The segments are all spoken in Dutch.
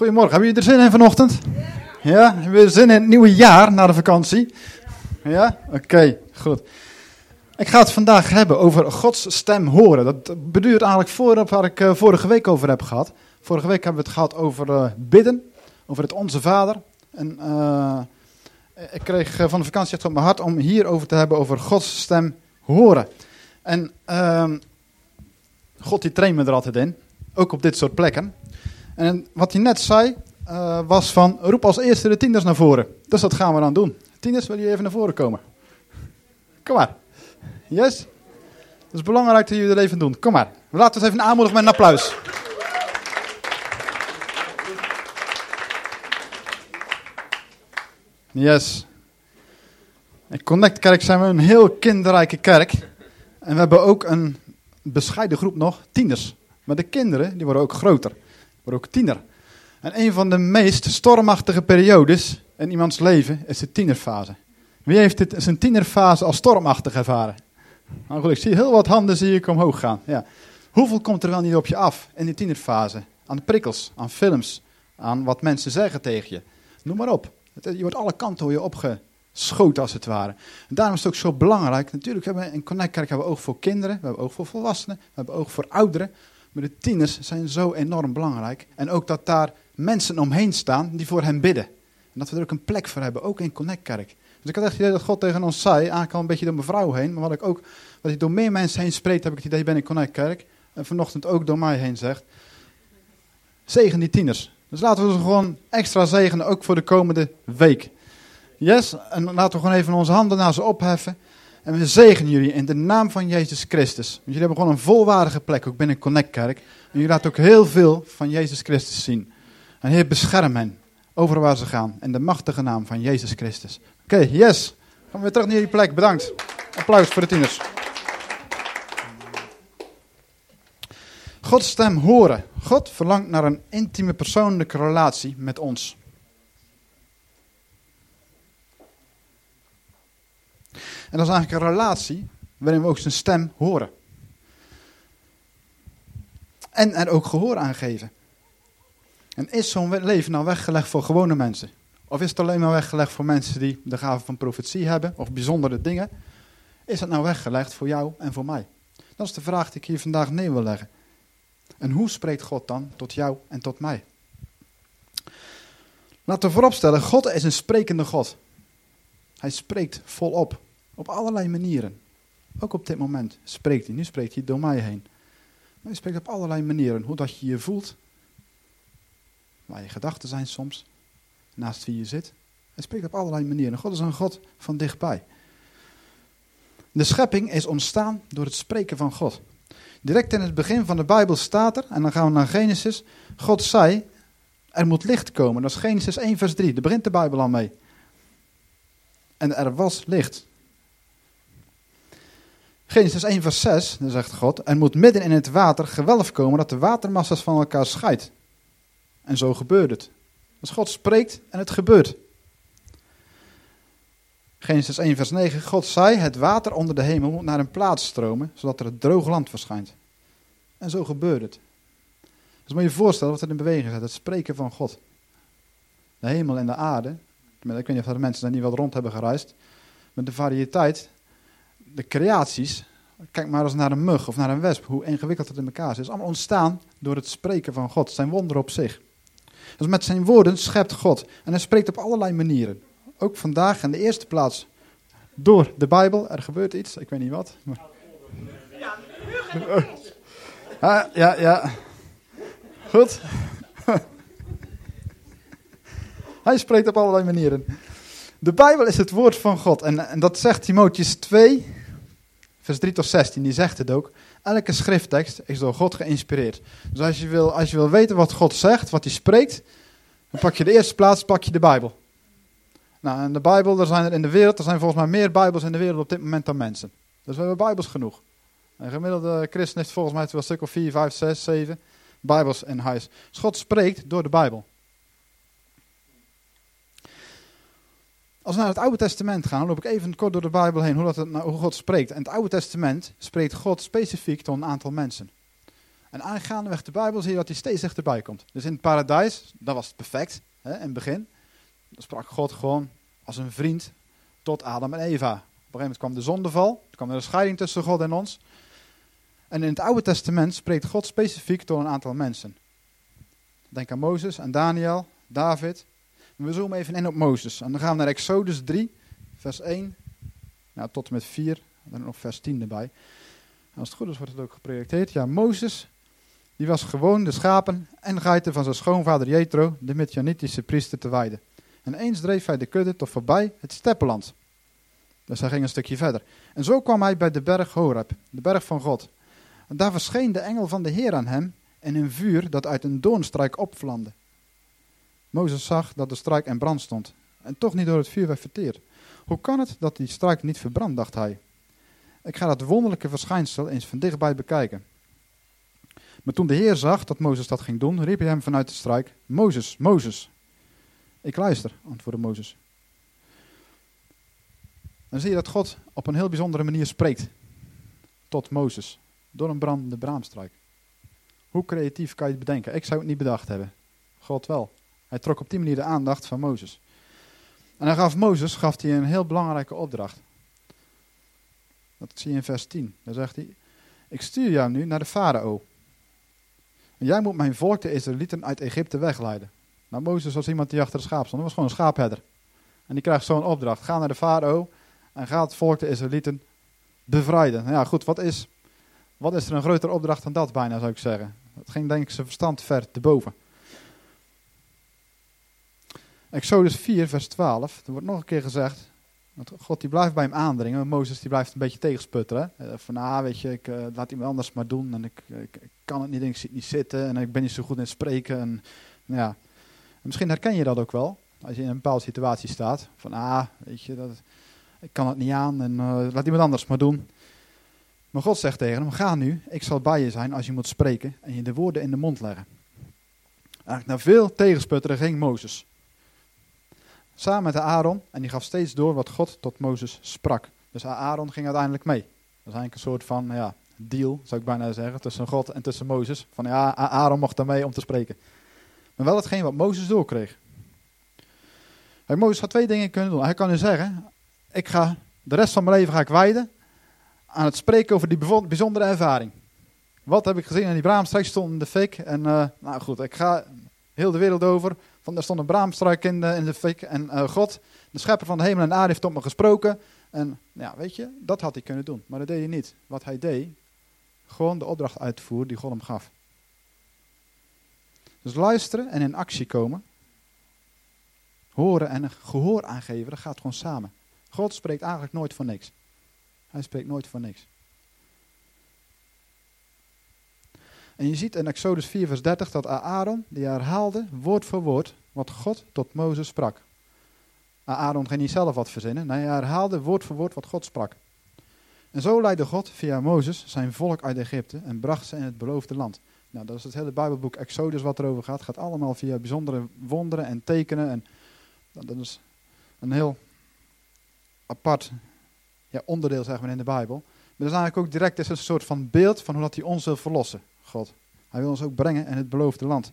Goedemorgen, hebben jullie er zin in vanochtend? Ja? Hebben jullie zin in het nieuwe jaar na de vakantie? Ja? Oké, goed. Ik ga het vandaag hebben over Gods stem horen. Dat beduurt eigenlijk voorop waar ik uh, vorige week over heb gehad. Vorige week hebben we het gehad over uh, bidden, over het Onze Vader. En uh, ik kreeg van de vakantie echt op mijn hart om hierover te hebben, over Gods stem horen. En ehm, God die traint me er altijd in, ook op dit soort plekken. En wat hij net zei, uh, was van roep als eerste de tieners naar voren. Dus dat gaan we dan doen. Tieners, wil je even naar voren komen? Kom maar. Yes? Het is belangrijk dat jullie dat even doen. Kom maar. We laten het even aanmoedigen met een applaus. Yes. In Connect Kerk zijn we een heel kinderrijke kerk. En we hebben ook een bescheiden groep nog, tieners. Maar de kinderen, die worden ook groter. Worden ook tiener. En een van de meest stormachtige periodes in iemands leven is de tienerfase. Wie heeft dit, zijn tienerfase als stormachtig ervaren? Nou goed, ik zie heel wat handen zie ik omhoog gaan. Ja. Hoeveel komt er wel niet op je af in die tienerfase? Aan prikkels, aan films, aan wat mensen zeggen tegen je. Noem maar op. Je wordt alle kanten hoe je opgeschoten als het ware. En daarom is het ook zo belangrijk. Natuurlijk hebben we in Connect Kerk hebben we oog voor kinderen, we hebben oog voor volwassenen, we hebben oog voor ouderen. Maar de tieners zijn zo enorm belangrijk. En ook dat daar mensen omheen staan die voor hen bidden. En dat we er ook een plek voor hebben, ook in Connect Kerk. Dus ik had echt het idee dat God tegen ons zei, eigenlijk al een beetje door mijn vrouw heen, maar wat ik ook, wat hij door meer mensen heen spreekt, heb ik het idee, ben in Connect Kerk. En vanochtend ook door mij heen zegt. Zegen die tieners. Dus laten we ze gewoon extra zegenen, ook voor de komende week. Yes? En laten we gewoon even onze handen naar ze opheffen. En we zegenen jullie in de naam van Jezus Christus. Want jullie hebben gewoon een volwaardige plek, ook binnen Connect Kerk. En jullie laten ook heel veel van Jezus Christus zien. En Heer, bescherm hen, over waar ze gaan. In de machtige naam van Jezus Christus. Oké, yes. Gaan we weer terug naar jullie plek. Bedankt. Applaus voor de tieners. Gods stem horen. God verlangt naar een intieme persoonlijke relatie met ons. En dat is eigenlijk een relatie waarin we ook zijn stem horen. En er ook gehoor aan geven. En is zo'n leven nou weggelegd voor gewone mensen? Of is het alleen maar weggelegd voor mensen die de gave van profetie hebben, of bijzondere dingen? Is het nou weggelegd voor jou en voor mij? Dat is de vraag die ik hier vandaag neer wil leggen. En hoe spreekt God dan tot jou en tot mij? Laten we vooropstellen, God is een sprekende God. Hij spreekt volop, op allerlei manieren. Ook op dit moment spreekt hij. Nu spreekt hij door mij heen. Maar hij spreekt op allerlei manieren. Hoe dat je je voelt, waar je gedachten zijn soms, naast wie je zit. Hij spreekt op allerlei manieren. God is een God van dichtbij. De schepping is ontstaan door het spreken van God. Direct in het begin van de Bijbel staat er, en dan gaan we naar Genesis, God zei, er moet licht komen. Dat is Genesis 1 vers 3, daar begint de Bijbel al mee. En er was licht. Genesis 1 vers 6, dan zegt God, er moet midden in het water gewelf komen dat de watermassa's van elkaar scheidt. En zo gebeurt het. Als God spreekt en het gebeurt. Genesis 1 vers 9. God zei, het water onder de hemel moet naar een plaats stromen, zodat er het droog land verschijnt. En zo gebeurt het. Dus moet je je voorstellen wat er in beweging zit, het spreken van God. De hemel en de aarde. Ik weet niet of de mensen daar niet wel rond hebben gereisd. Met de variëteit, de creaties. Kijk maar eens naar een mug of naar een wesp, hoe ingewikkeld het in elkaar zit. Is allemaal ontstaan door het spreken van God. Zijn wonderen op zich. Dus met zijn woorden schept God. En hij spreekt op allerlei manieren. Ook vandaag in de eerste plaats door de Bijbel. Er gebeurt iets, ik weet niet wat. Maar... Ja, ja, ja. Goed. Hij spreekt op allerlei manieren. De Bijbel is het woord van God. En, en dat zegt Timotheus 2, vers 3 tot 16. Die zegt het ook. Elke schrifttekst is door God geïnspireerd. Dus als je wil, als je wil weten wat God zegt, wat hij spreekt, dan pak je de eerste plaats, pak je de Bijbel. Nou, en de Bijbel, er zijn er in de wereld, er zijn volgens mij meer Bijbels in de wereld op dit moment dan mensen. Dus we hebben Bijbels genoeg. Een gemiddelde christen heeft volgens mij wel een stuk of 4, 5, 6, 7 Bijbels in huis. Dus God spreekt door de Bijbel. Als we naar het Oude Testament gaan, loop ik even kort door de Bijbel heen hoe, dat nou, hoe God spreekt. In het Oude Testament spreekt God specifiek tot een aantal mensen. En aangaandeweg de Bijbel zie je dat hij steeds dichterbij komt. Dus in het paradijs, dat was perfect hè, in het begin. Dan sprak God gewoon als een vriend tot Adam en Eva. Op een gegeven moment kwam de zondeval, toen kwam er een scheiding tussen God en ons. En in het Oude Testament spreekt God specifiek tot een aantal mensen. Denk aan Mozes, aan Daniel, David. We zoomen even in op Mozes. En dan gaan we naar Exodus 3, vers 1 nou, tot en met 4. Dan nog vers 10 erbij. Als het goed is, wordt het ook geprojecteerd. Ja, Mozes, die was gewoon de schapen en geiten van zijn schoonvader Jethro, de Midianitische priester, te weiden. En eens dreef hij de kudde tot voorbij het steppenland. Dus hij ging een stukje verder. En zo kwam hij bij de berg Horeb, de berg van God. En daar verscheen de engel van de Heer aan hem in een vuur dat uit een doornstruik opvlamde. Mozes zag dat de struik in brand stond en toch niet door het vuur werd verteerd. Hoe kan het dat die struik niet verbrandt, dacht hij. Ik ga dat wonderlijke verschijnsel eens van dichtbij bekijken. Maar toen de Heer zag dat Mozes dat ging doen, riep hij hem vanuit de struik: Mozes, Mozes. Ik luister, antwoordde Mozes. Dan zie je dat God op een heel bijzondere manier spreekt tot Mozes door een brandende braamstruik. Hoe creatief kan je het bedenken? Ik zou het niet bedacht hebben. God wel. Hij trok op die manier de aandacht van Mozes. En hij gaf Mozes gaf hij een heel belangrijke opdracht. Dat zie je in vers 10. Daar zegt hij: Ik stuur jou nu naar de farao. En jij moet mijn volk, de Israëlieten, uit Egypte wegleiden. Nou, Mozes was iemand die achter de schaap stond. Hij was gewoon een schaapherder. En die krijgt zo'n opdracht. Ga naar de farao en ga het volk, de Israëlieten, bevrijden. Nou ja, goed, wat is, wat is er een grotere opdracht dan dat bijna, zou ik zeggen. Dat ging denk ik zijn verstand ver te boven. Exodus 4, vers 12. Er wordt nog een keer gezegd. Want God die blijft bij hem aandringen. Mozes die blijft een beetje tegensputteren. Uh, van ah, weet je, ik uh, laat iemand anders maar doen. En ik, ik, kan het niet, ik zit niet zitten. En ik ben niet zo goed in spreken. En, nou ja. misschien herken je dat ook wel. Als je in een bepaalde situatie staat. Van ah, weet je, dat, ik kan het niet aan. En uh, laat iemand anders maar doen. Maar God zegt tegen hem, ga nu. Ik zal bij je zijn als je moet spreken. En je de woorden in de mond leggen. Eigenlijk na veel tegensputteren ging Mozes samen met Aaron en die gaf steeds door wat God tot Mozes sprak. Dus Aaron ging uiteindelijk mee. Dat is eigenlijk een soort van ja, deal, zou ik bijna zeggen, tussen God en tussen Mozes. Van ja, Aaron mocht daar mee om te spreken. Maar wel hetgeen wat Mozes doorkreeg. Mozes had twee dingen kunnen doen. Hij kan nu zeggen, ik ga de rest van mijn leven ga ik wijden aan het spreken over die bijzondere ervaring. Wat heb ik gezien in die braamstreek stond in de fik. En uh, nou goed, ik ga heel de wereld over er stond een braamstruik in de, in de fik. En uh, God, de schepper van de hemel en aarde, heeft tot me gesproken. En ja, weet je, dat had hij kunnen doen. Maar dat deed hij niet. Wat hij deed, gewoon de opdracht uitvoeren die God hem gaf. Dus luisteren en in actie komen. Horen en gehoor aangeven, dat gaat gewoon samen. God spreekt eigenlijk nooit voor niks. Hij spreekt nooit voor niks. En je ziet in Exodus 4, vers 30 dat Aaron, die herhaalde woord voor woord wat God tot Mozes sprak. Aaron ging niet zelf wat verzinnen, nee, hij herhaalde woord voor woord wat God sprak. En zo leidde God via Mozes zijn volk uit Egypte en bracht ze in het beloofde land. Nou, dat is het hele Bijbelboek Exodus wat erover gaat. Het gaat allemaal via bijzondere wonderen en tekenen. En dat is een heel apart ja, onderdeel zeg maar, in de Bijbel. Maar dat is eigenlijk ook direct een soort van beeld van hoe dat hij ons wil verlossen. God. Hij wil ons ook brengen in het beloofde land.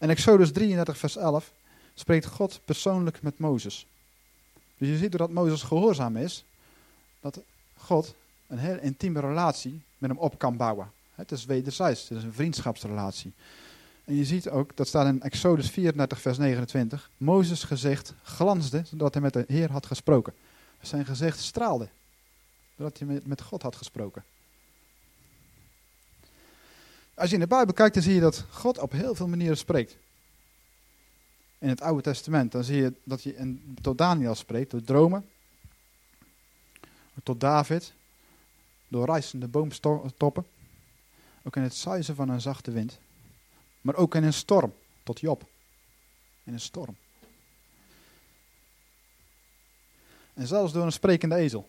En Exodus 33, vers 11 spreekt God persoonlijk met Mozes. Dus je ziet doordat Mozes gehoorzaam is, dat God een heel intieme relatie met hem op kan bouwen. Het is wederzijds, het is een vriendschapsrelatie. En je ziet ook, dat staat in Exodus 34, vers 29, Mozes gezicht glansde, zodat hij met de Heer had gesproken. Zijn gezicht straalde, doordat hij met God had gesproken. Als je in de Bijbel kijkt, dan zie je dat God op heel veel manieren spreekt. In het Oude Testament, dan zie je dat hij in, tot Daniel spreekt, door dromen. Tot David, door reizende boomtoppen. Ook in het suizen van een zachte wind. Maar ook in een storm, tot Job. In een storm. En zelfs door een sprekende ezel.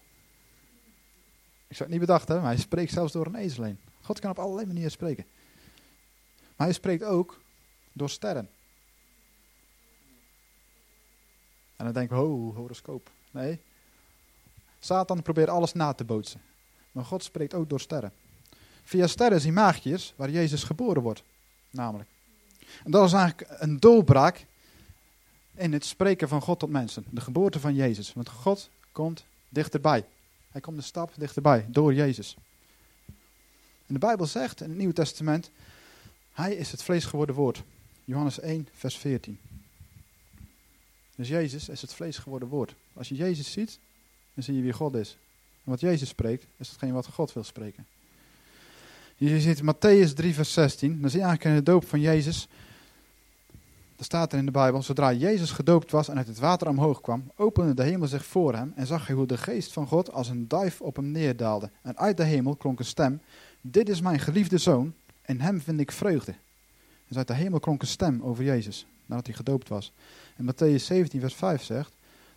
Ik zou het niet bedacht hebben, maar hij spreekt zelfs door een ezel heen. God kan op allerlei manieren spreken. Maar hij spreekt ook door sterren. En dan denken we, oh, horoscoop. Nee. Satan probeert alles na te bootsen. Maar God spreekt ook door sterren. Via sterren zien maagjes waar Jezus geboren wordt. Namelijk. En dat is eigenlijk een doorbraak in het spreken van God tot mensen. De geboorte van Jezus. Want God komt dichterbij. Hij komt een stap dichterbij door Jezus. En de Bijbel zegt in het Nieuwe Testament, hij is het vlees geworden woord. Johannes 1, vers 14. Dus Jezus is het vlees geworden woord. Als je Jezus ziet, dan zie je wie God is. En wat Jezus spreekt, is hetgeen wat God wil spreken. Je ziet Matthäus 3, vers 16. Dan zie je eigenlijk in de doop van Jezus. Er staat er in de Bijbel: Zodra Jezus gedoopt was en uit het water omhoog kwam, opende de hemel zich voor hem en zag hij hoe de geest van God als een duif op hem neerdaalde. En uit de hemel klonk een stem: Dit is mijn geliefde zoon, in hem vind ik vreugde. Dus uit de hemel klonk een stem over Jezus, nadat hij gedoopt was. En Matthäus 17, vers 5 zegt: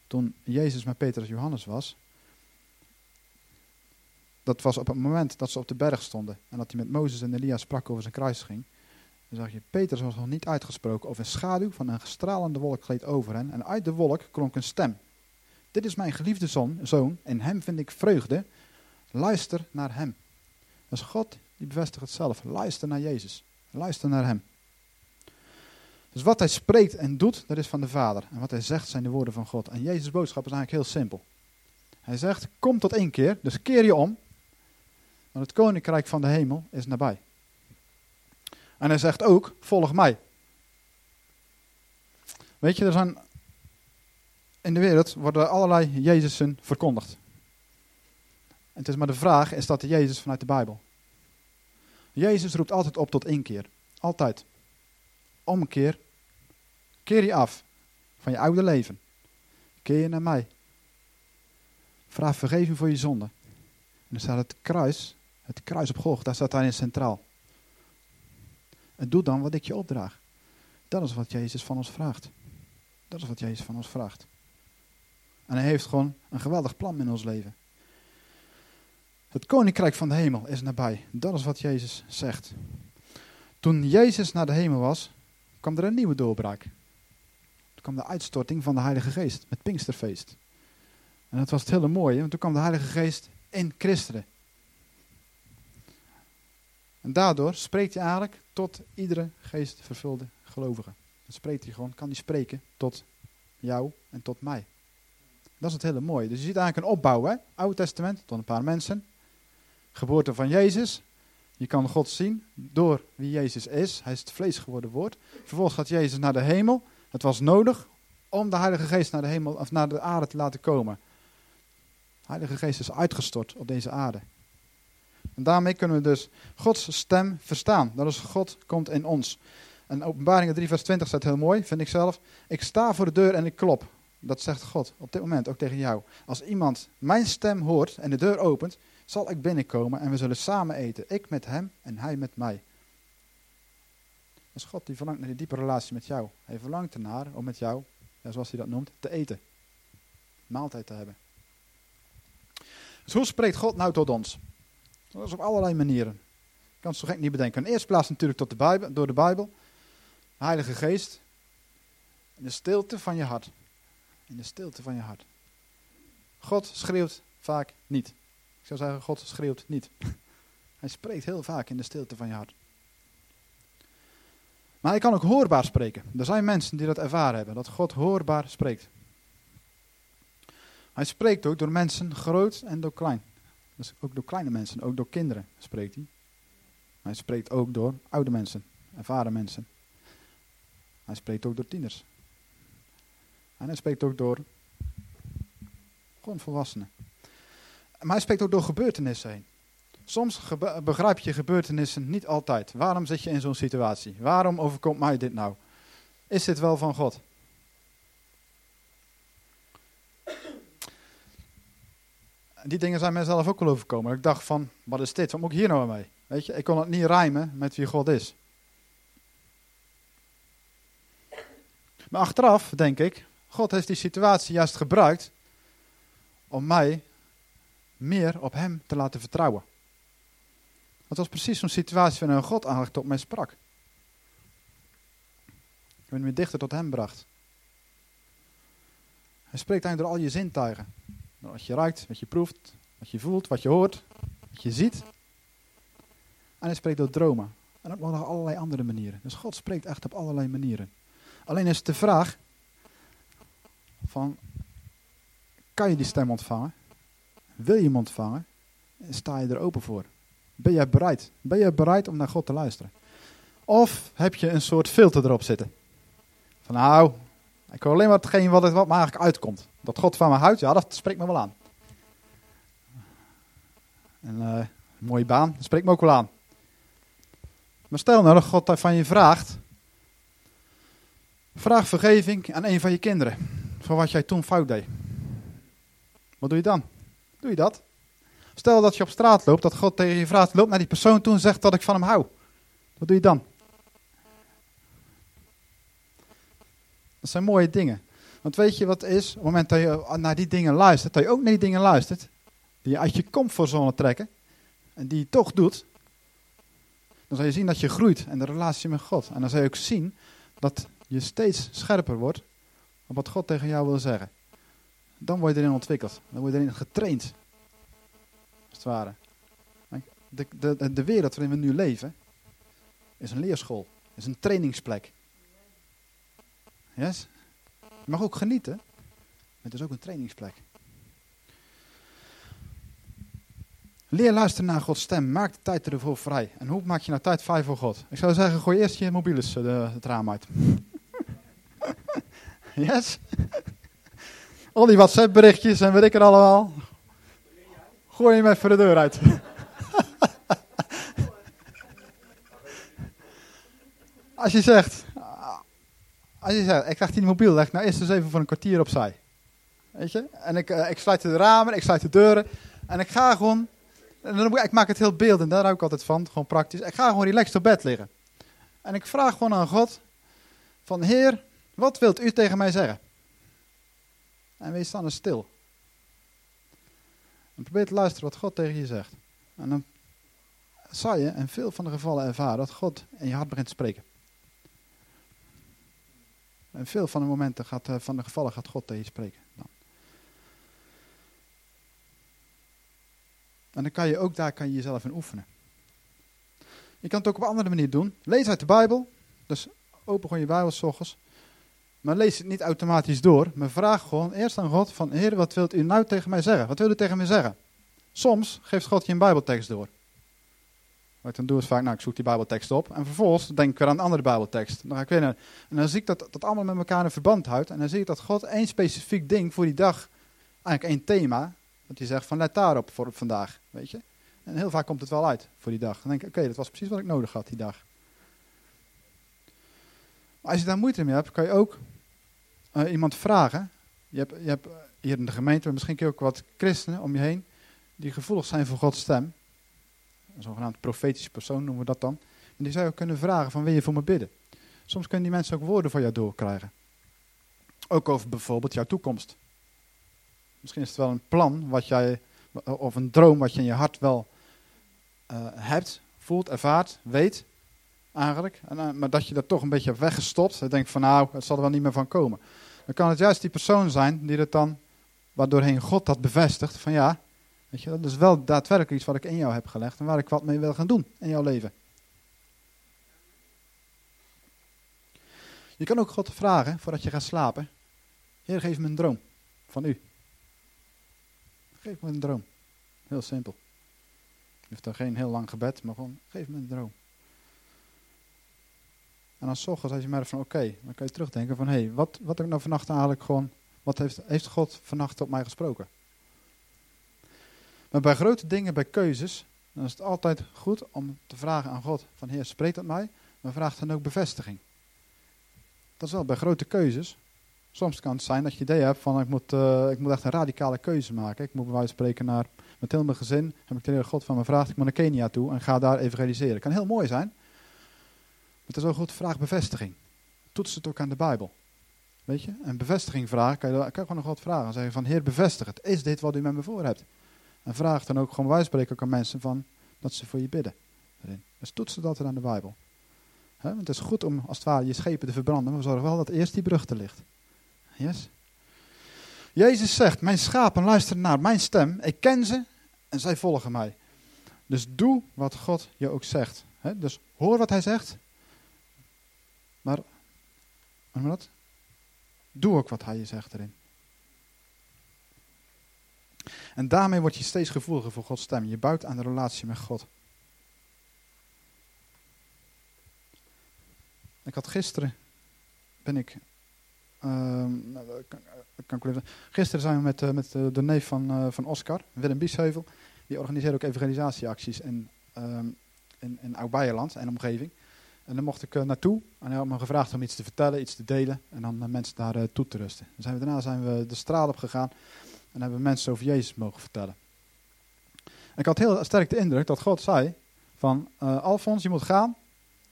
Toen Jezus met Petrus en Johannes was, dat was op het moment dat ze op de berg stonden en dat hij met Mozes en Elia sprak over zijn kruising. Dan zag je, Petrus was nog niet uitgesproken of een schaduw van een stralende wolk gleed over hen. En uit de wolk klonk een stem. Dit is mijn geliefde zoon, zoon en hem vind ik vreugde. Luister naar hem. Is God die bevestigt het zelf. Luister naar Jezus. Luister naar hem. Dus wat hij spreekt en doet, dat is van de Vader. En wat hij zegt zijn de woorden van God. En Jezus' boodschap is eigenlijk heel simpel. Hij zegt, kom tot één keer, dus keer je om. Want het koninkrijk van de hemel is nabij. En hij zegt ook, volg mij. Weet je, er zijn in de wereld worden allerlei Jezusen verkondigd. En het is maar de vraag, is dat de Jezus vanuit de Bijbel? Jezus roept altijd op tot één keer. Altijd. Omkeer. Keer je af van je oude leven. Keer je naar mij. Vraag vergeving voor je zonde. En dan staat het kruis, het kruis op Golg, daar staat daarin centraal. En doe dan wat ik je opdraag. Dat is wat Jezus van ons vraagt. Dat is wat Jezus van ons vraagt. En hij heeft gewoon een geweldig plan in ons leven. Het koninkrijk van de hemel is nabij. Dat is wat Jezus zegt. Toen Jezus naar de hemel was, kwam er een nieuwe doorbraak. Toen kwam de uitstorting van de Heilige Geest, het Pinksterfeest. En dat was het hele mooie, want toen kwam de Heilige Geest in christenen. En daardoor spreekt hij eigenlijk tot iedere geestvervulde gelovige. Dan spreekt hij gewoon, kan hij spreken tot jou en tot mij. Dat is het hele mooie. Dus je ziet eigenlijk een opbouw, hè? Oude Testament, tot een paar mensen. Geboorte van Jezus. Je kan God zien door wie Jezus is. Hij is het vlees geworden woord. Vervolgens gaat Jezus naar de hemel. Het was nodig om de Heilige Geest naar de, hemel, of naar de aarde te laten komen. De Heilige Geest is uitgestort op deze aarde. En daarmee kunnen we dus Gods stem verstaan. Dat is God komt in ons. En openbaringen 3 vers 20 staat heel mooi, vind ik zelf. Ik sta voor de deur en ik klop. Dat zegt God op dit moment ook tegen jou. Als iemand mijn stem hoort en de deur opent, zal ik binnenkomen en we zullen samen eten. Ik met hem en hij met mij. Is God die verlangt naar die diepe relatie met jou. Hij verlangt ernaar om met jou, zoals hij dat noemt, te eten. Maaltijd te hebben. Dus hoe spreekt God nou tot ons? Dat is op allerlei manieren. Ik kan het zo gek niet bedenken. In de eerste plaats natuurlijk tot de Bijbel, door de Bijbel. De Heilige Geest. In de stilte van je hart. In de stilte van je hart. God schreeuwt vaak niet. Ik zou zeggen, God schreeuwt niet. Hij spreekt heel vaak in de stilte van je hart. Maar hij kan ook hoorbaar spreken. Er zijn mensen die dat ervaren hebben, dat God hoorbaar spreekt. Hij spreekt ook door mensen groot en door klein. Dus ook door kleine mensen, ook door kinderen spreekt hij. Hij spreekt ook door oude mensen, ervaren mensen. Hij spreekt ook door tieners. En hij spreekt ook door gewoon volwassenen. Maar hij spreekt ook door gebeurtenissen heen. Soms begrijp je gebeurtenissen niet altijd. Waarom zit je in zo'n situatie? Waarom overkomt mij dit nou? Is dit wel van God? die dingen zijn mijzelf ook wel overkomen. Ik dacht van, wat is dit? Wat moet ik hier nou mee? Weet je, ik kon het niet rijmen met wie God is. Maar achteraf denk ik, God heeft die situatie juist gebruikt om mij meer op hem te laten vertrouwen. Het was precies zo'n situatie waarin God eigenlijk tot mij sprak. Ben me dichter tot hem bracht. Hij spreekt eigenlijk door al je zintuigen. Wat je ruikt, wat je proeft, wat je voelt, wat je hoort, wat je ziet. En hij spreekt door dromen. En ook nog allerlei andere manieren. Dus God spreekt echt op allerlei manieren. Alleen is het de vraag van, kan je die stem ontvangen? Wil je hem ontvangen? Sta je er open voor? Ben jij bereid? Ben je bereid om naar God te luisteren? Of heb je een soort filter erop zitten? Van nou, ik hoor alleen maar hetgeen wat, wat me eigenlijk uitkomt. Dat God van me houdt, ja, dat spreekt me wel aan. En, een mooie baan, dat spreekt me ook wel aan. Maar stel nou dat God van je vraagt. Vraag vergeving aan een van je kinderen. Voor wat jij toen fout deed. Wat doe je dan? Doe je dat? Stel dat je op straat loopt, dat God tegen je vraagt, loop naar die persoon toe en zegt dat ik van hem hou. Wat doe je dan? Dat zijn mooie dingen. Want weet je wat is? Op het moment dat je naar die dingen luistert, dat je ook naar die dingen luistert, die je uit je comfortzone trekken, en die je toch doet, dan zal je zien dat je groeit in de relatie met God. En dan zal je ook zien dat je steeds scherper wordt op wat God tegen jou wil zeggen. Dan word je erin ontwikkeld. Dan word je erin getraind. Als het ware. De, de, de wereld waarin we nu leven, is een leerschool. Is een trainingsplek. Yes? Je mag ook genieten. Maar het is ook een trainingsplek. Leer luisteren naar Gods stem. Maak de tijd ervoor vrij. En hoe maak je nou tijd vrij voor God? Ik zou zeggen, gooi eerst je mobielus de, het raam uit. yes? Al die WhatsApp berichtjes en weet ik er allemaal. Gooi hem even de deur uit. Als je zegt, als je zegt, ik krijg die mobiel, leg nou eerst eens even voor een kwartier opzij. Weet je? En ik, uh, ik sluit de ramen, ik sluit de deuren. En ik ga gewoon, en dan, ik maak het heel beeldend, daar hou ik altijd van, gewoon praktisch. Ik ga gewoon relaxed op bed liggen. En ik vraag gewoon aan God, van Heer, wat wilt u tegen mij zeggen? En wees dan eens stil. En probeer te luisteren wat God tegen je zegt. En dan zal je in veel van de gevallen ervaren dat God in je hart begint te spreken. En veel van de momenten gaat, eh, van de gevallen gaat God tegen je spreken. Dan. En dan kan je ook daar kan je jezelf in oefenen. Je kan het ook op een andere manier doen. Lees uit de Bijbel. Dus open gewoon je Bijbel s ochtends. Maar lees het niet automatisch door. Maar vraag gewoon eerst aan God van... Heer, wat wilt u nou tegen mij zeggen? Wat wilt u tegen mij zeggen? Soms geeft God je een Bijbeltekst door. Wat dan doe ik vaak, nou ik zoek die Bijbeltekst op. En vervolgens denk ik weer aan een andere Bijbeltekst. Dan ga ik weer naar, en dan zie ik dat dat allemaal met elkaar in verband houdt. En dan zie ik dat God één specifiek ding voor die dag, eigenlijk één thema, dat hij zegt van let daarop voor vandaag, weet je. En heel vaak komt het wel uit voor die dag. Dan denk ik, oké, dat was precies wat ik nodig had die dag. Als je daar moeite mee hebt, kan je ook uh, iemand vragen. Je hebt, je hebt hier in de gemeente, misschien ook wat christenen om je heen, die gevoelig zijn voor Gods stem een zogenaamd profetische persoon noemen we dat dan. En die zou je kunnen vragen van wil je voor me bidden? Soms kunnen die mensen ook woorden voor jou doorkrijgen. Ook over bijvoorbeeld jouw toekomst. Misschien is het wel een plan wat jij, of een droom wat je in je hart wel uh, hebt, voelt, ervaart, weet eigenlijk. En, uh, maar dat je dat toch een beetje weggestopt. En denkt van nou, het zal er wel niet meer van komen. Dan kan het juist die persoon zijn die het dan, waardoorheen God dat bevestigt. Van ja, Weet je, dat is wel daadwerkelijk iets wat ik in jou heb gelegd en waar ik wat mee wil gaan doen in jouw leven. Je kan ook God vragen voordat je gaat slapen. Heer, geef me een droom van u. Geef me een droom. Heel simpel. Je hoeft dan geen heel lang gebed, maar gewoon geef me een droom. En dan als je merkt van oké, dan kan je terugdenken van hé, hey, wat, wat heb ik nou vannacht eigenlijk gewoon, wat heeft, heeft God vannacht op mij gesproken? Maar bij grote dingen, bij keuzes, dan is het altijd goed om te vragen aan God: van Heer, spreek dat mij, maar vraag dan ook bevestiging. Dat is wel bij grote keuzes. Soms kan het zijn dat je idee hebt van ik moet, uh, ik moet echt een radicale keuze maken. Ik moet bij wijze van spreken naar, met heel mijn gezin, heb ik de God van me vraagt, ik moet naar Kenia toe en ga daar evangeliseren. Kan heel mooi zijn. Het is ook goed, vraag bevestiging. Toets het ook aan de Bijbel. Weet je? En bevestiging vragen, kan je, kan gewoon nog wat vragen. Zeggen van, Heer, bevestig het. Is dit wat u met me voor hebt? En vraag dan ook gewoon wij spreken ook aan mensen van dat ze voor je bidden. Dus toetsen dat aan de Bijbel. want het is goed om als het ware je schepen te verbranden, maar we zorgen wel dat eerst die brug er ligt. Yes? Jezus zegt, mijn schapen luisteren naar mijn stem, ik ken ze en zij volgen mij. Dus doe wat God je ook zegt. Dus hoor wat hij zegt. Maar, dat? Doe ook wat hij je zegt erin. En daarmee word je steeds gevoeliger voor Gods stem. Je bouwt aan de relatie met God. Ik had gisteren, ben ik, ehm, nou, kan, ik gisteren zijn we met, eh, met eh, de neef van, eh, van Oscar, Willem Biesheuvel. Die organiseert ook evangelisatieacties in, ehm in, in Oud-Beierland en omgeving. En daar mocht ik eh, naartoe en hij had me gevraagd om iets te vertellen, iets te delen en dan eh, mensen daar eh, toe te rusten. Dan daarna zijn we de straat op gegaan en hebben mensen over Jezus mogen vertellen. En ik had heel sterk de indruk dat God zei van Alfons, je moet gaan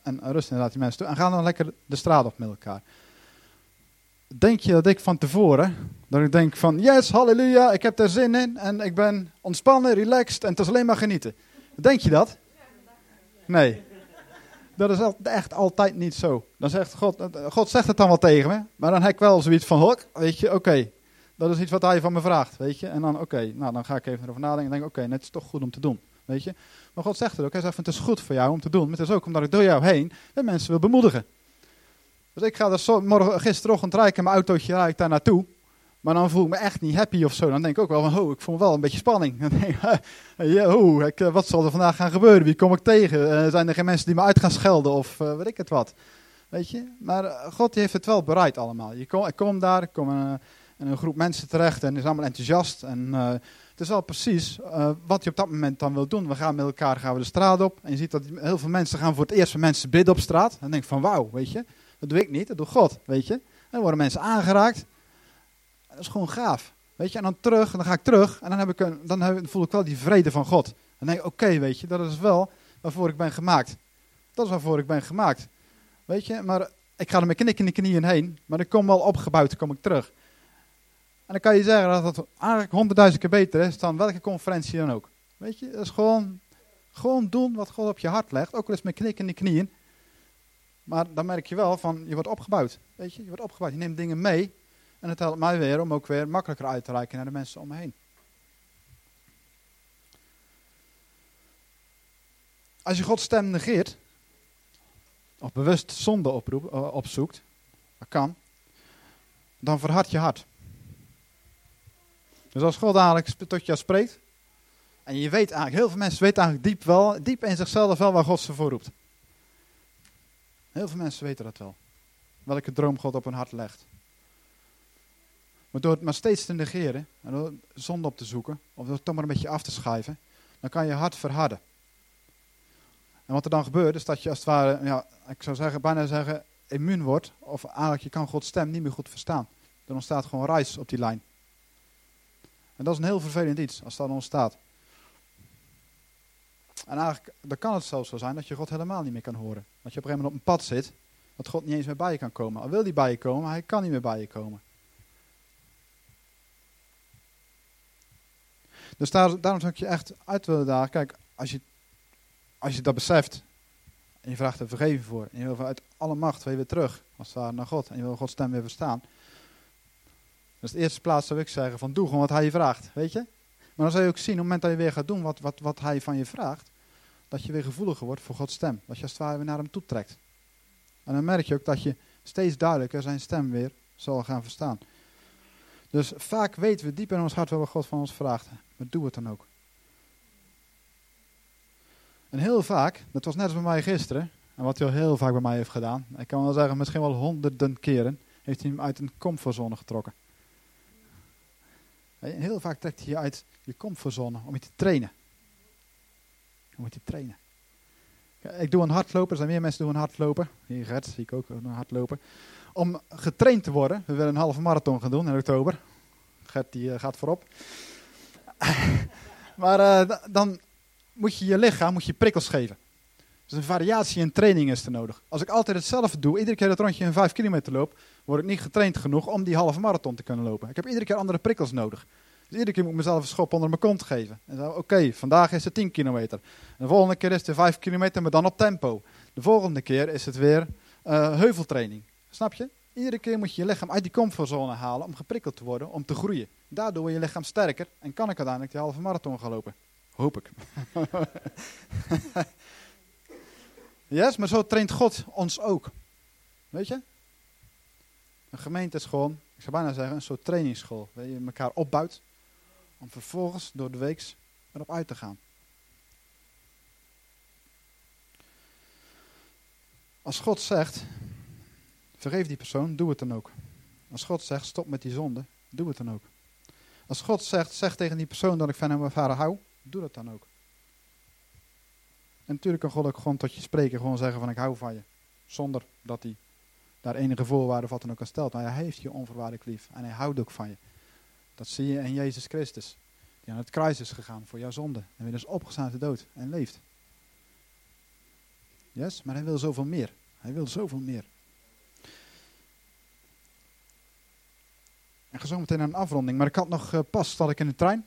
en eh, rust inderdaad die mensen toe en ga dan lekker de straat op met elkaar. Denk je dat ik van tevoren, dat ik denk van yes, halleluja, ik heb er zin in en ik ben ontspannen, relaxed en het is alleen maar genieten. Denk je dat? Nee. Dat is echt altijd niet zo. Dan zegt God, eh, God zegt het dan wel tegen me, maar dan heb ik wel zoiets van, hok, weet je, oké, dat is iets wat hij van me vraagt, weet je. En dan, oké, nou dan ga ik even erover nadenken en denk, oké, het is toch goed om te doen, weet je. Maar God zegt het ook, hij zegt, het is goed voor jou om te doen, maar het is ook omdat ik door jou heen de mensen wil bemoedigen. Dus ik ga er morgen, gisterochtend rijd ik in mijn autootje rijd ik daar naartoe. Maar dan voel ik me echt niet happy of zo. Dan denk ik ook wel van, oh, ik voel wel een beetje spanning. Dan denk ik, eh, wat zal er vandaag gaan gebeuren? Wie kom ik tegen? Eh, zijn er geen mensen die me uit gaan schelden of eh, weet ik het wat? Weet je? Maar God die heeft het wel bereid allemaal. Je kom, ik kom daar, ik kom in een, een groep mensen terecht en is allemaal enthousiast. En het is wel precies wat je op dat moment dan wil doen. We gaan met elkaar gaan we de straat op. En je ziet dat heel veel mensen gaan voor het eerst van mensen bidden op straat. En dan denk ik van, wauw, weet je. Dat doe ik niet, dat doet God, weet je. En dan worden mensen aangeraakt. Dat is gewoon gaaf. Weet je, en dan terug, en dan ga ik terug. En dan, heb ik een, dan heb, voel ik wel die vrede van God. Dan denk ik, oké, weet je, dat is wel waarvoor ik ben gemaakt. Dat is waarvoor ik ben gemaakt. Weet je, maar ik ga er met knik in de knieën heen. Maar ik kom wel opgebouwd, dan kom ik terug. En dan kan je zeggen dat het eigenlijk honderdduizend keer beter is dan welke conferentie dan ook. Weet je, dat is gewoon, gewoon doen wat God op je hart legt. Ook al is met knik in de knieën. Maar dan merk je wel van, je wordt opgebouwd. Weet je, je wordt opgebouwd. Je neemt dingen mee. En het helpt mij weer om ook weer makkelijker uit te reiken naar de mensen om me heen. Als je Gods stem negeert, of bewust zonde oproep, eh, opzoekt, kan, dan verhard je hart. Dus als God sp- tot jou spreekt, en je weet eigenlijk, heel veel mensen weten eigenlijk diep, wel, diep in zichzelf wel waar God ze voor roept. Heel veel mensen weten dat wel. Welke droom God op hun hart legt. Maar door het maar steeds te negeren, en door zonde op te zoeken, of door het toch maar een beetje af te schuiven, dan kan je hart verharden. En wat er dan gebeurt, is dat je als het ware, ja, ik zou zeggen, bijna zeggen, immuun wordt, of eigenlijk je kan Gods stem niet meer goed verstaan. Er ontstaat gewoon reis op die lijn. En dat is een heel vervelend iets, als dat ontstaat. En eigenlijk, dan kan het zelfs zo zijn dat je God helemaal niet meer kan horen. Dat je op een gegeven moment op een pad zit, dat God niet eens meer bij je kan komen. Al wil hij bij je komen, hij kan niet meer bij je komen. Dus daar, daarom zou ik je echt uit willen dagen. Kijk, als je, als je dat beseft en je vraagt er vergeving voor. En je wil vanuit alle macht weer terug, als het naar God. En je wil Gods stem weer verstaan. Dus de eerste plaats zou ik zeggen van doe gewoon wat hij je vraagt, weet je. Maar dan zal je ook zien, op het moment dat je weer gaat doen wat, wat, wat hij van je vraagt, dat je weer gevoeliger wordt voor Gods stem. Dat je als het weer naar hem toe trekt. En dan merk je ook dat je steeds duidelijker zijn stem weer zal gaan verstaan. Dus vaak weten we diep in ons hart wel wat God van ons vraagt. Maar doe het dan ook. En heel vaak, dat was net als bij mij gisteren, en wat hij al heel vaak bij mij heeft gedaan, ik kan wel zeggen misschien wel honderden keren, heeft hij hem uit een comfortzone getrokken. Je, Heel vaak trekt hij je uit je comfortzone om je te trainen. Om je te trainen. Ik doe een hardloper, er zijn meer mensen die doen een hardloper. Hier Gert, zie ik ook een hardloper. Om getraind te worden, we willen een halve marathon gaan doen in oktober. Gert die eh, gaat voorop. maar eh, dan moet je je lichaam moet je prikkels geven. Dus een variatie in training is er nodig. Als ik altijd hetzelfde doe, iedere keer dat rondje een 5 kilometer loop, word ik niet getraind genoeg om die halve marathon te kunnen lopen. Ik heb iedere keer andere prikkels nodig. Dus iedere keer moet ik mezelf een schop onder mijn kont geven. En dan, oké, vandaag is het 10 kilometer. De volgende keer is het 5 kilometer, maar dan op tempo. De volgende keer is het weer eh, heuveltraining. Snap je? Iedere keer moet je je lichaam uit die comfortzone halen om geprikkeld te worden, om te groeien. Daardoor wordt je lichaam sterker en kan ik uiteindelijk die halve marathon gaan lopen. Hoop ik. yes, maar zo traint God ons ook. Weet je? Een gemeente is gewoon, ik zou bijna zeggen, een soort trainingsschool. Waar je elkaar opbouwt om vervolgens door de week erop uit te gaan. Als God zegt, vergeef die persoon, doe het dan ook. Als God zegt, stop met die zonde, doe het dan ook. Als God zegt, zeg tegen die persoon dat ik van hem of haar hou, doe dat dan ook. En natuurlijk kan God ook gewoon tot je spreken, gewoon zeggen van ik hou van je. Zonder dat hij daar enige voorwaarden of wat dan ook aan stelt. Maar hij heeft je onvoorwaardelijk lief en hij houdt ook van je. Dat zie je in Jezus Christus. Die aan het kruis is gegaan voor jouw zonde. En weer is opgestaan uit de dood en leeft. Yes, maar hij wil zoveel meer. Hij wil zoveel meer. En ga zo meteen naar een afronding. Maar ik had nog uh, pas, zat ik in de trein.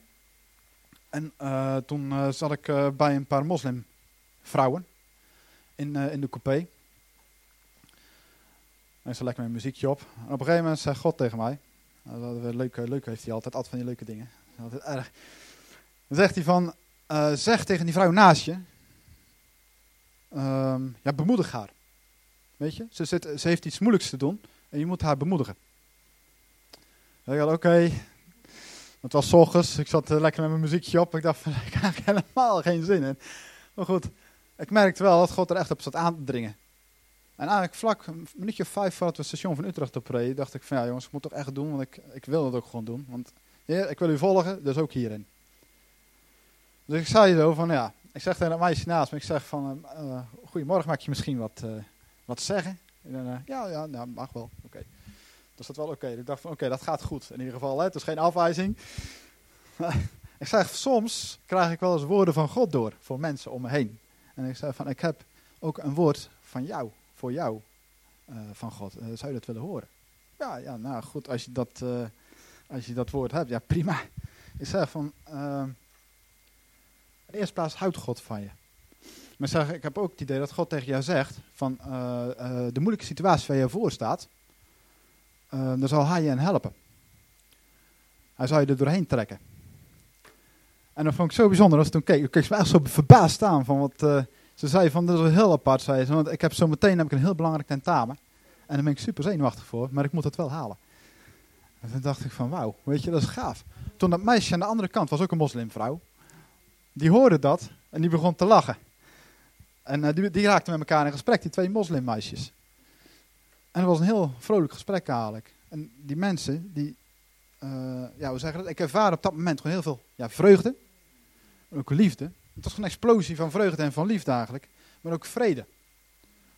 En uh, toen uh, zat ik bij een paar moslimvrouwen in, in de coupé. En ze lekker mijn muziekje op. En op een gegeven moment zei God tegen mij. Leuk, leuk heeft hij altijd, altijd van die leuke dingen. Altijd erg. Dan zegt hij van, zeg tegen die vrouw naast je. Ehm, ja, bemoedig haar. Weet je, ze, zit, ze heeft iets moeilijks te doen en je moet haar bemoedigen. Ik dacht, oké. Het was ochtends, ik zat lekker met mijn muziekje op. Ik dacht, van, ik heb helemaal geen zin in. Maar goed, ik merkte wel dat God er echt op zat aan te dringen. En eigenlijk vlak, een minuutje of vijf voordat we het station van Utrecht opreden, dacht ik van ja jongens, ik moet toch echt doen, want ik, ik wil het ook gewoon doen. Want ik wil u volgen, dus ook hierin. Dus ik zei zo van ja, ik zeg tegen het meisje naast me, ik zeg van uh, goedemorgen, maak je misschien wat, wat zeggen? En ja, ja, nou, mag wel, oké. Dus dat wel oké. Ik dacht van oké, dat gaat goed. In ieder geval, hè? het is geen afwijzing. ik zeg, soms krijg ik wel eens woorden van God door voor mensen om me heen. En ik zeg van, ik heb ook een woord van jou, voor jou, uh, van God. Uh, zou je dat willen horen? Ja, ja, nou goed, als je dat, uh, als je dat woord hebt, ja prima. Ik zeg van, in de eerste plaats houdt God van je. Maar zeg, ik heb ook het idee dat God tegen jou zegt, van de moeilijke situatie waar je voor staat, uh, dan zal hij je helpen. Hij zal je er doorheen trekken. En dat vond ik zo bijzonder. Als toen keek, ik keek me echt zo verbaasd staan van wat uh, ze zei van, dat is heel apart, zei ze. Want ik heb zo meteen heb ik een heel belangrijk tentamen. En daar ben ik super zenuwachtig voor, maar ik moet het wel halen. En toen dacht ik van, wauw, weet je, dat is gaaf. Toen dat meisje aan de andere kant was ook een moslimvrouw. Die hoorde dat en die begon te lachen. En uh, die, die raakten met elkaar in gesprek, die twee moslimmeisjes. En het was een heel vrolijk gesprek eigenlijk. En die mensen, die, uh, ja, hoe zeggen dat? Ik ervaar op dat moment gewoon heel veel ja, vreugde. Ook liefde. Het was een explosie van vreugde en van liefde eigenlijk. Maar ook vrede.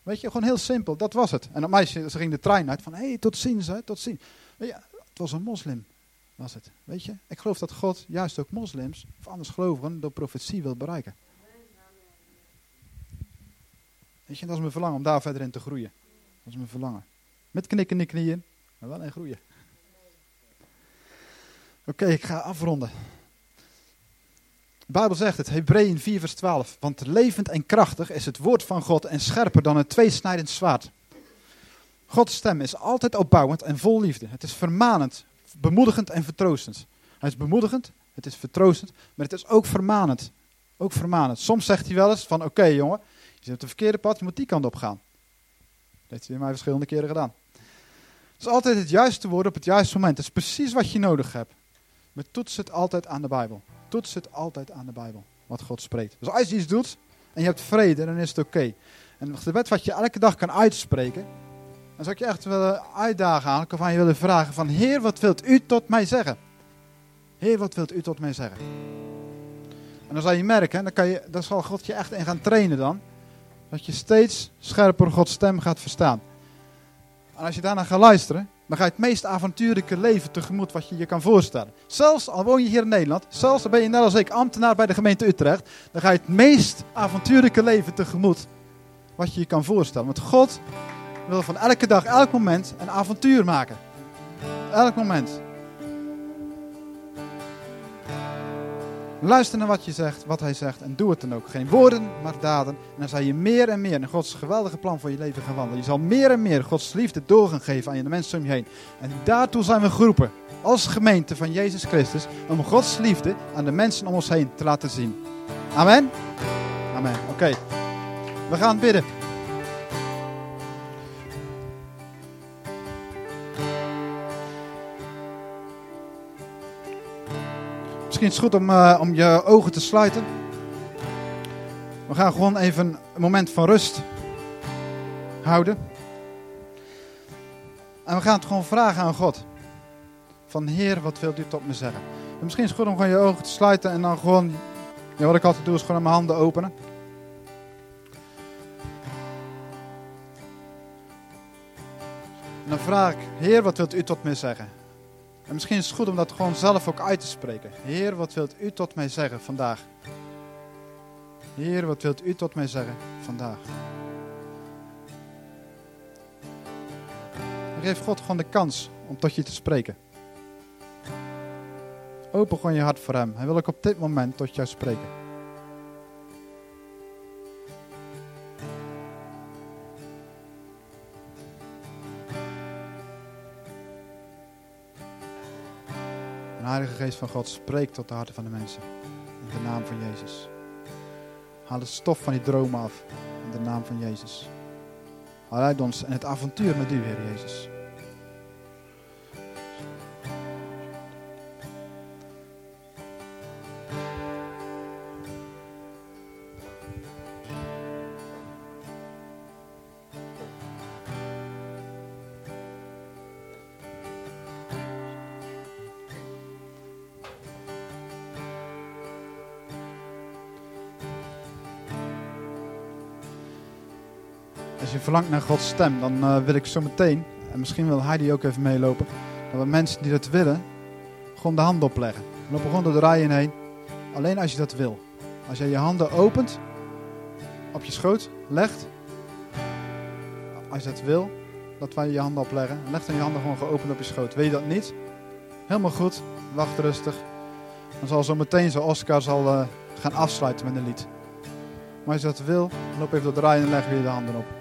Weet je, gewoon heel simpel. Dat was het. En dat meisje, ze ging de trein uit van, hé, hey, tot ziens, hè, tot ziens. Je, het was een moslim, was het. Weet je, ik geloof dat God juist ook moslims, of anders gelovigen, door profetie wil bereiken. Weet je, dat is mijn verlangen om daar verder in te groeien. Dat is mijn verlangen. Met knikken in de knieën, maar wel in groeien. Oké, ik ga afronden. De Bijbel zegt het, Hebreeën 4 vers 12. Want levend en krachtig is het woord van God en scherper dan een tweesnijdend zwaard. Gods stem is altijd opbouwend en vol liefde. Het is vermanend, bemoedigend en vertroostend. Hij is bemoedigend, het is vertroostend, maar het is ook vermanend. Ook vermanend. Soms zegt hij wel eens van oké jongen, je zit op het verkeerde pad, je moet die kant op gaan. Dat heeft hij mij verschillende keren gedaan. Het is altijd het juiste woord op het juiste moment. Het is precies wat je nodig hebt. Maar toets het altijd aan de Bijbel. Toets het altijd aan de Bijbel. Wat God spreekt. Dus als je iets doet en je hebt vrede, dan is het oké. En het gebed wat je elke dag kan uitspreken. Dan zou ik je echt willen uitdagen aan. Of aan je willen vragen van Heer, wat wilt u tot mij zeggen? Heer, wat wilt u tot mij zeggen? En dan zal je merken, dan, kan je, dan zal God je echt in gaan trainen dan. Dat je steeds scherper Gods stem gaat verstaan. En als je daarna gaat luisteren, dan ga je het meest avontuurlijke leven tegemoet wat je je kan voorstellen. Zelfs al woon je hier in Nederland, zelfs al ben je net als ik ambtenaar bij de gemeente Utrecht, dan ga je het meest avontuurlijke leven tegemoet wat je je kan voorstellen. Want God wil van elke dag, elk moment een avontuur maken. Elk moment. Luister naar wat, je zegt, wat hij zegt en doe het dan ook. Geen woorden, maar daden. En dan zal je meer en meer in Gods geweldige plan voor je leven gaan wandelen. Je zal meer en meer Gods liefde door gaan geven aan de mensen om je heen. En daartoe zijn we geroepen, als gemeente van Jezus Christus, om Gods liefde aan de mensen om ons heen te laten zien. Amen? Amen. Oké. We gaan bidden. Misschien is het goed om, uh, om je ogen te sluiten. We gaan gewoon even een moment van rust houden. En we gaan het gewoon vragen aan God. Van Heer, wat wilt u tot me zeggen? En misschien is het goed om gewoon je ogen te sluiten en dan gewoon... Ja, wat ik altijd doe is gewoon mijn handen openen. En dan vraag ik, Heer, wat wilt u tot mij zeggen? En misschien is het goed om dat gewoon zelf ook uit te spreken. Heer, wat wilt u tot mij zeggen vandaag? Heer, wat wilt u tot mij zeggen vandaag? Geef God gewoon de kans om tot je te spreken. Open gewoon je hart voor Hem. Hij wil ook op dit moment tot jou spreken. Heilige Geest van God spreekt tot de harten van de mensen. In de naam van Jezus. Haal het stof van die dromen af. In de naam van Jezus. Haal uit ons en het avontuur met u, Heer Jezus. Als je verlangt naar Gods stem, dan uh, wil ik zo meteen, en misschien wil Heidi ook even meelopen, dat we mensen die dat willen, gewoon de handen opleggen. We lopen gewoon door de rijen heen. Alleen als je dat wil. Als je je handen opent, op je schoot legt, als je dat wil, dat wij je handen opleggen. Leg dan je handen gewoon geopend op je schoot. Weet je dat niet? Helemaal goed. Wacht rustig. Dan zal zo meteen zo Oscar zal, uh, gaan afsluiten met een lied. Maar als je dat wil, loop even door de rijen en leg weer de handen op.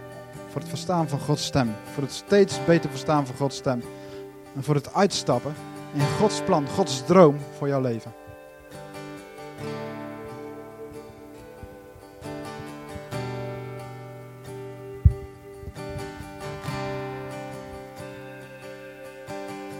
Voor het verstaan van Gods stem. Voor het steeds beter verstaan van Gods stem. En voor het uitstappen in Gods plan, Gods droom voor jouw leven.